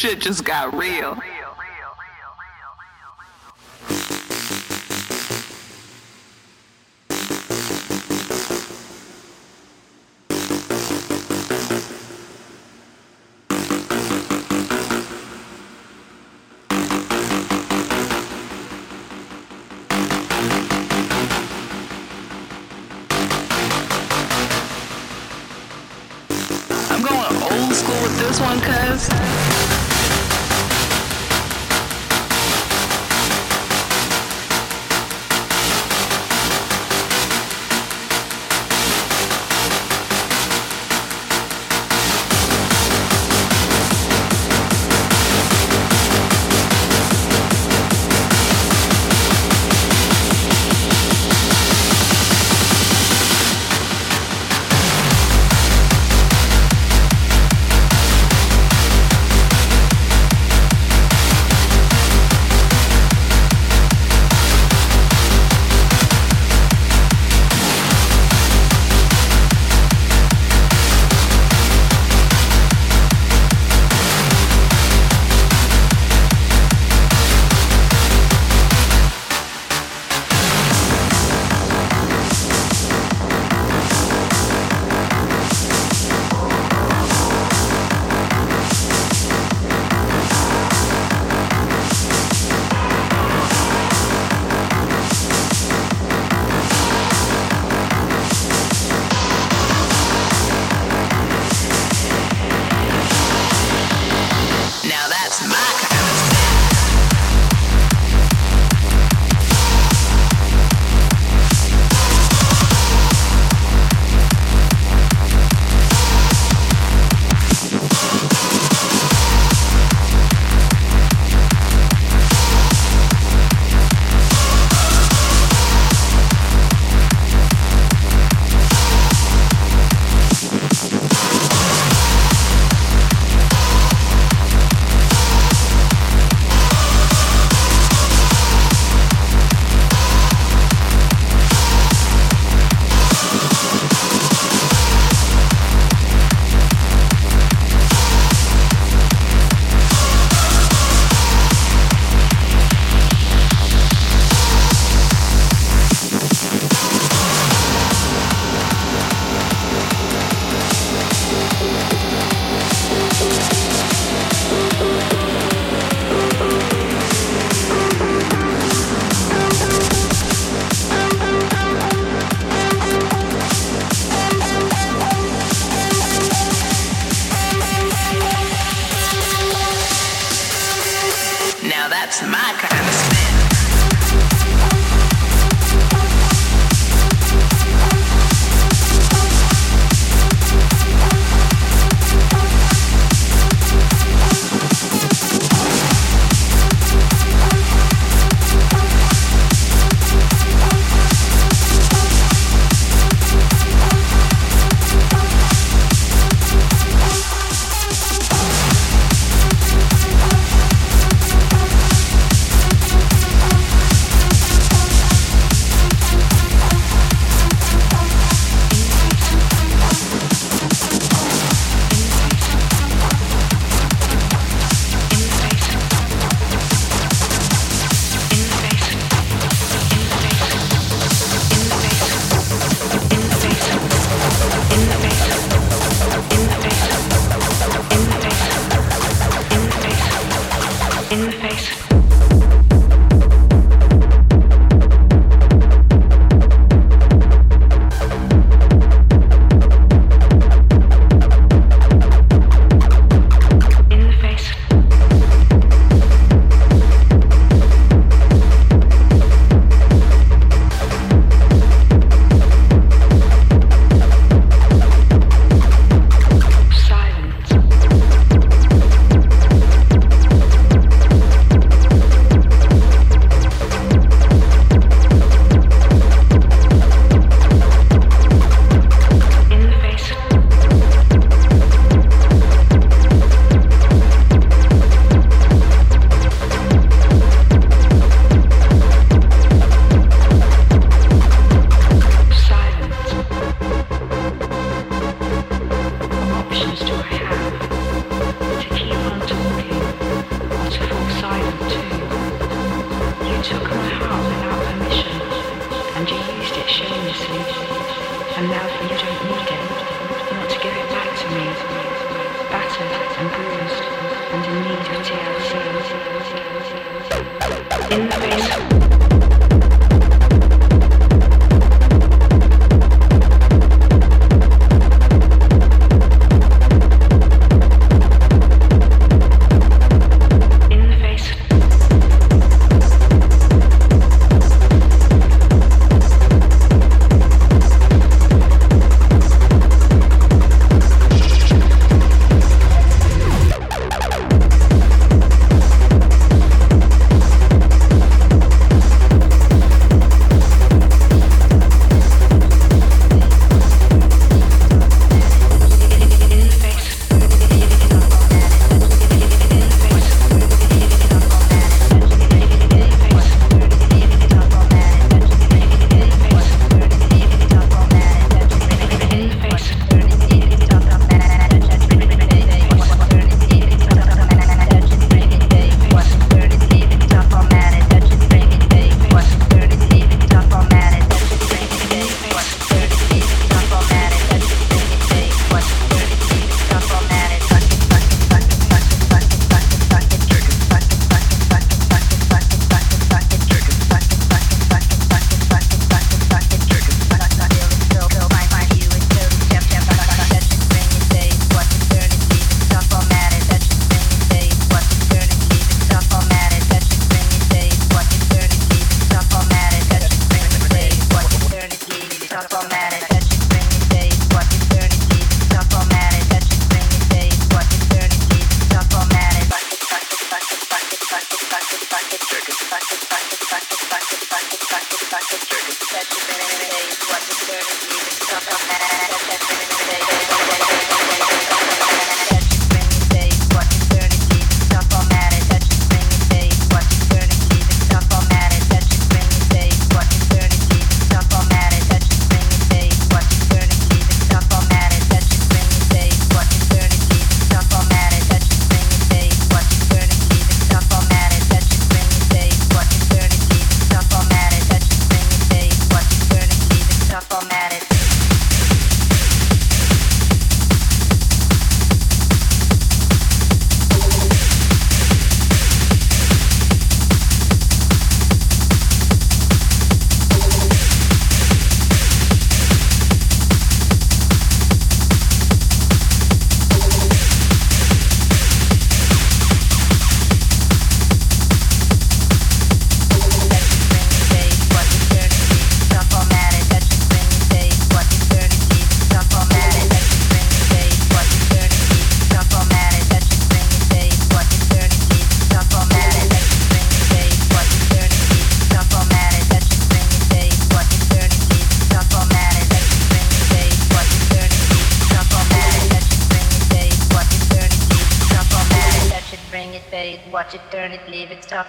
shit just got real. This one, cuz.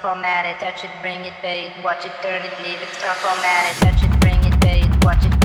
Format it, touch it, bring it, pay watch it, turn it, leave it, stop, format it, touch it, bring it, it, watch it,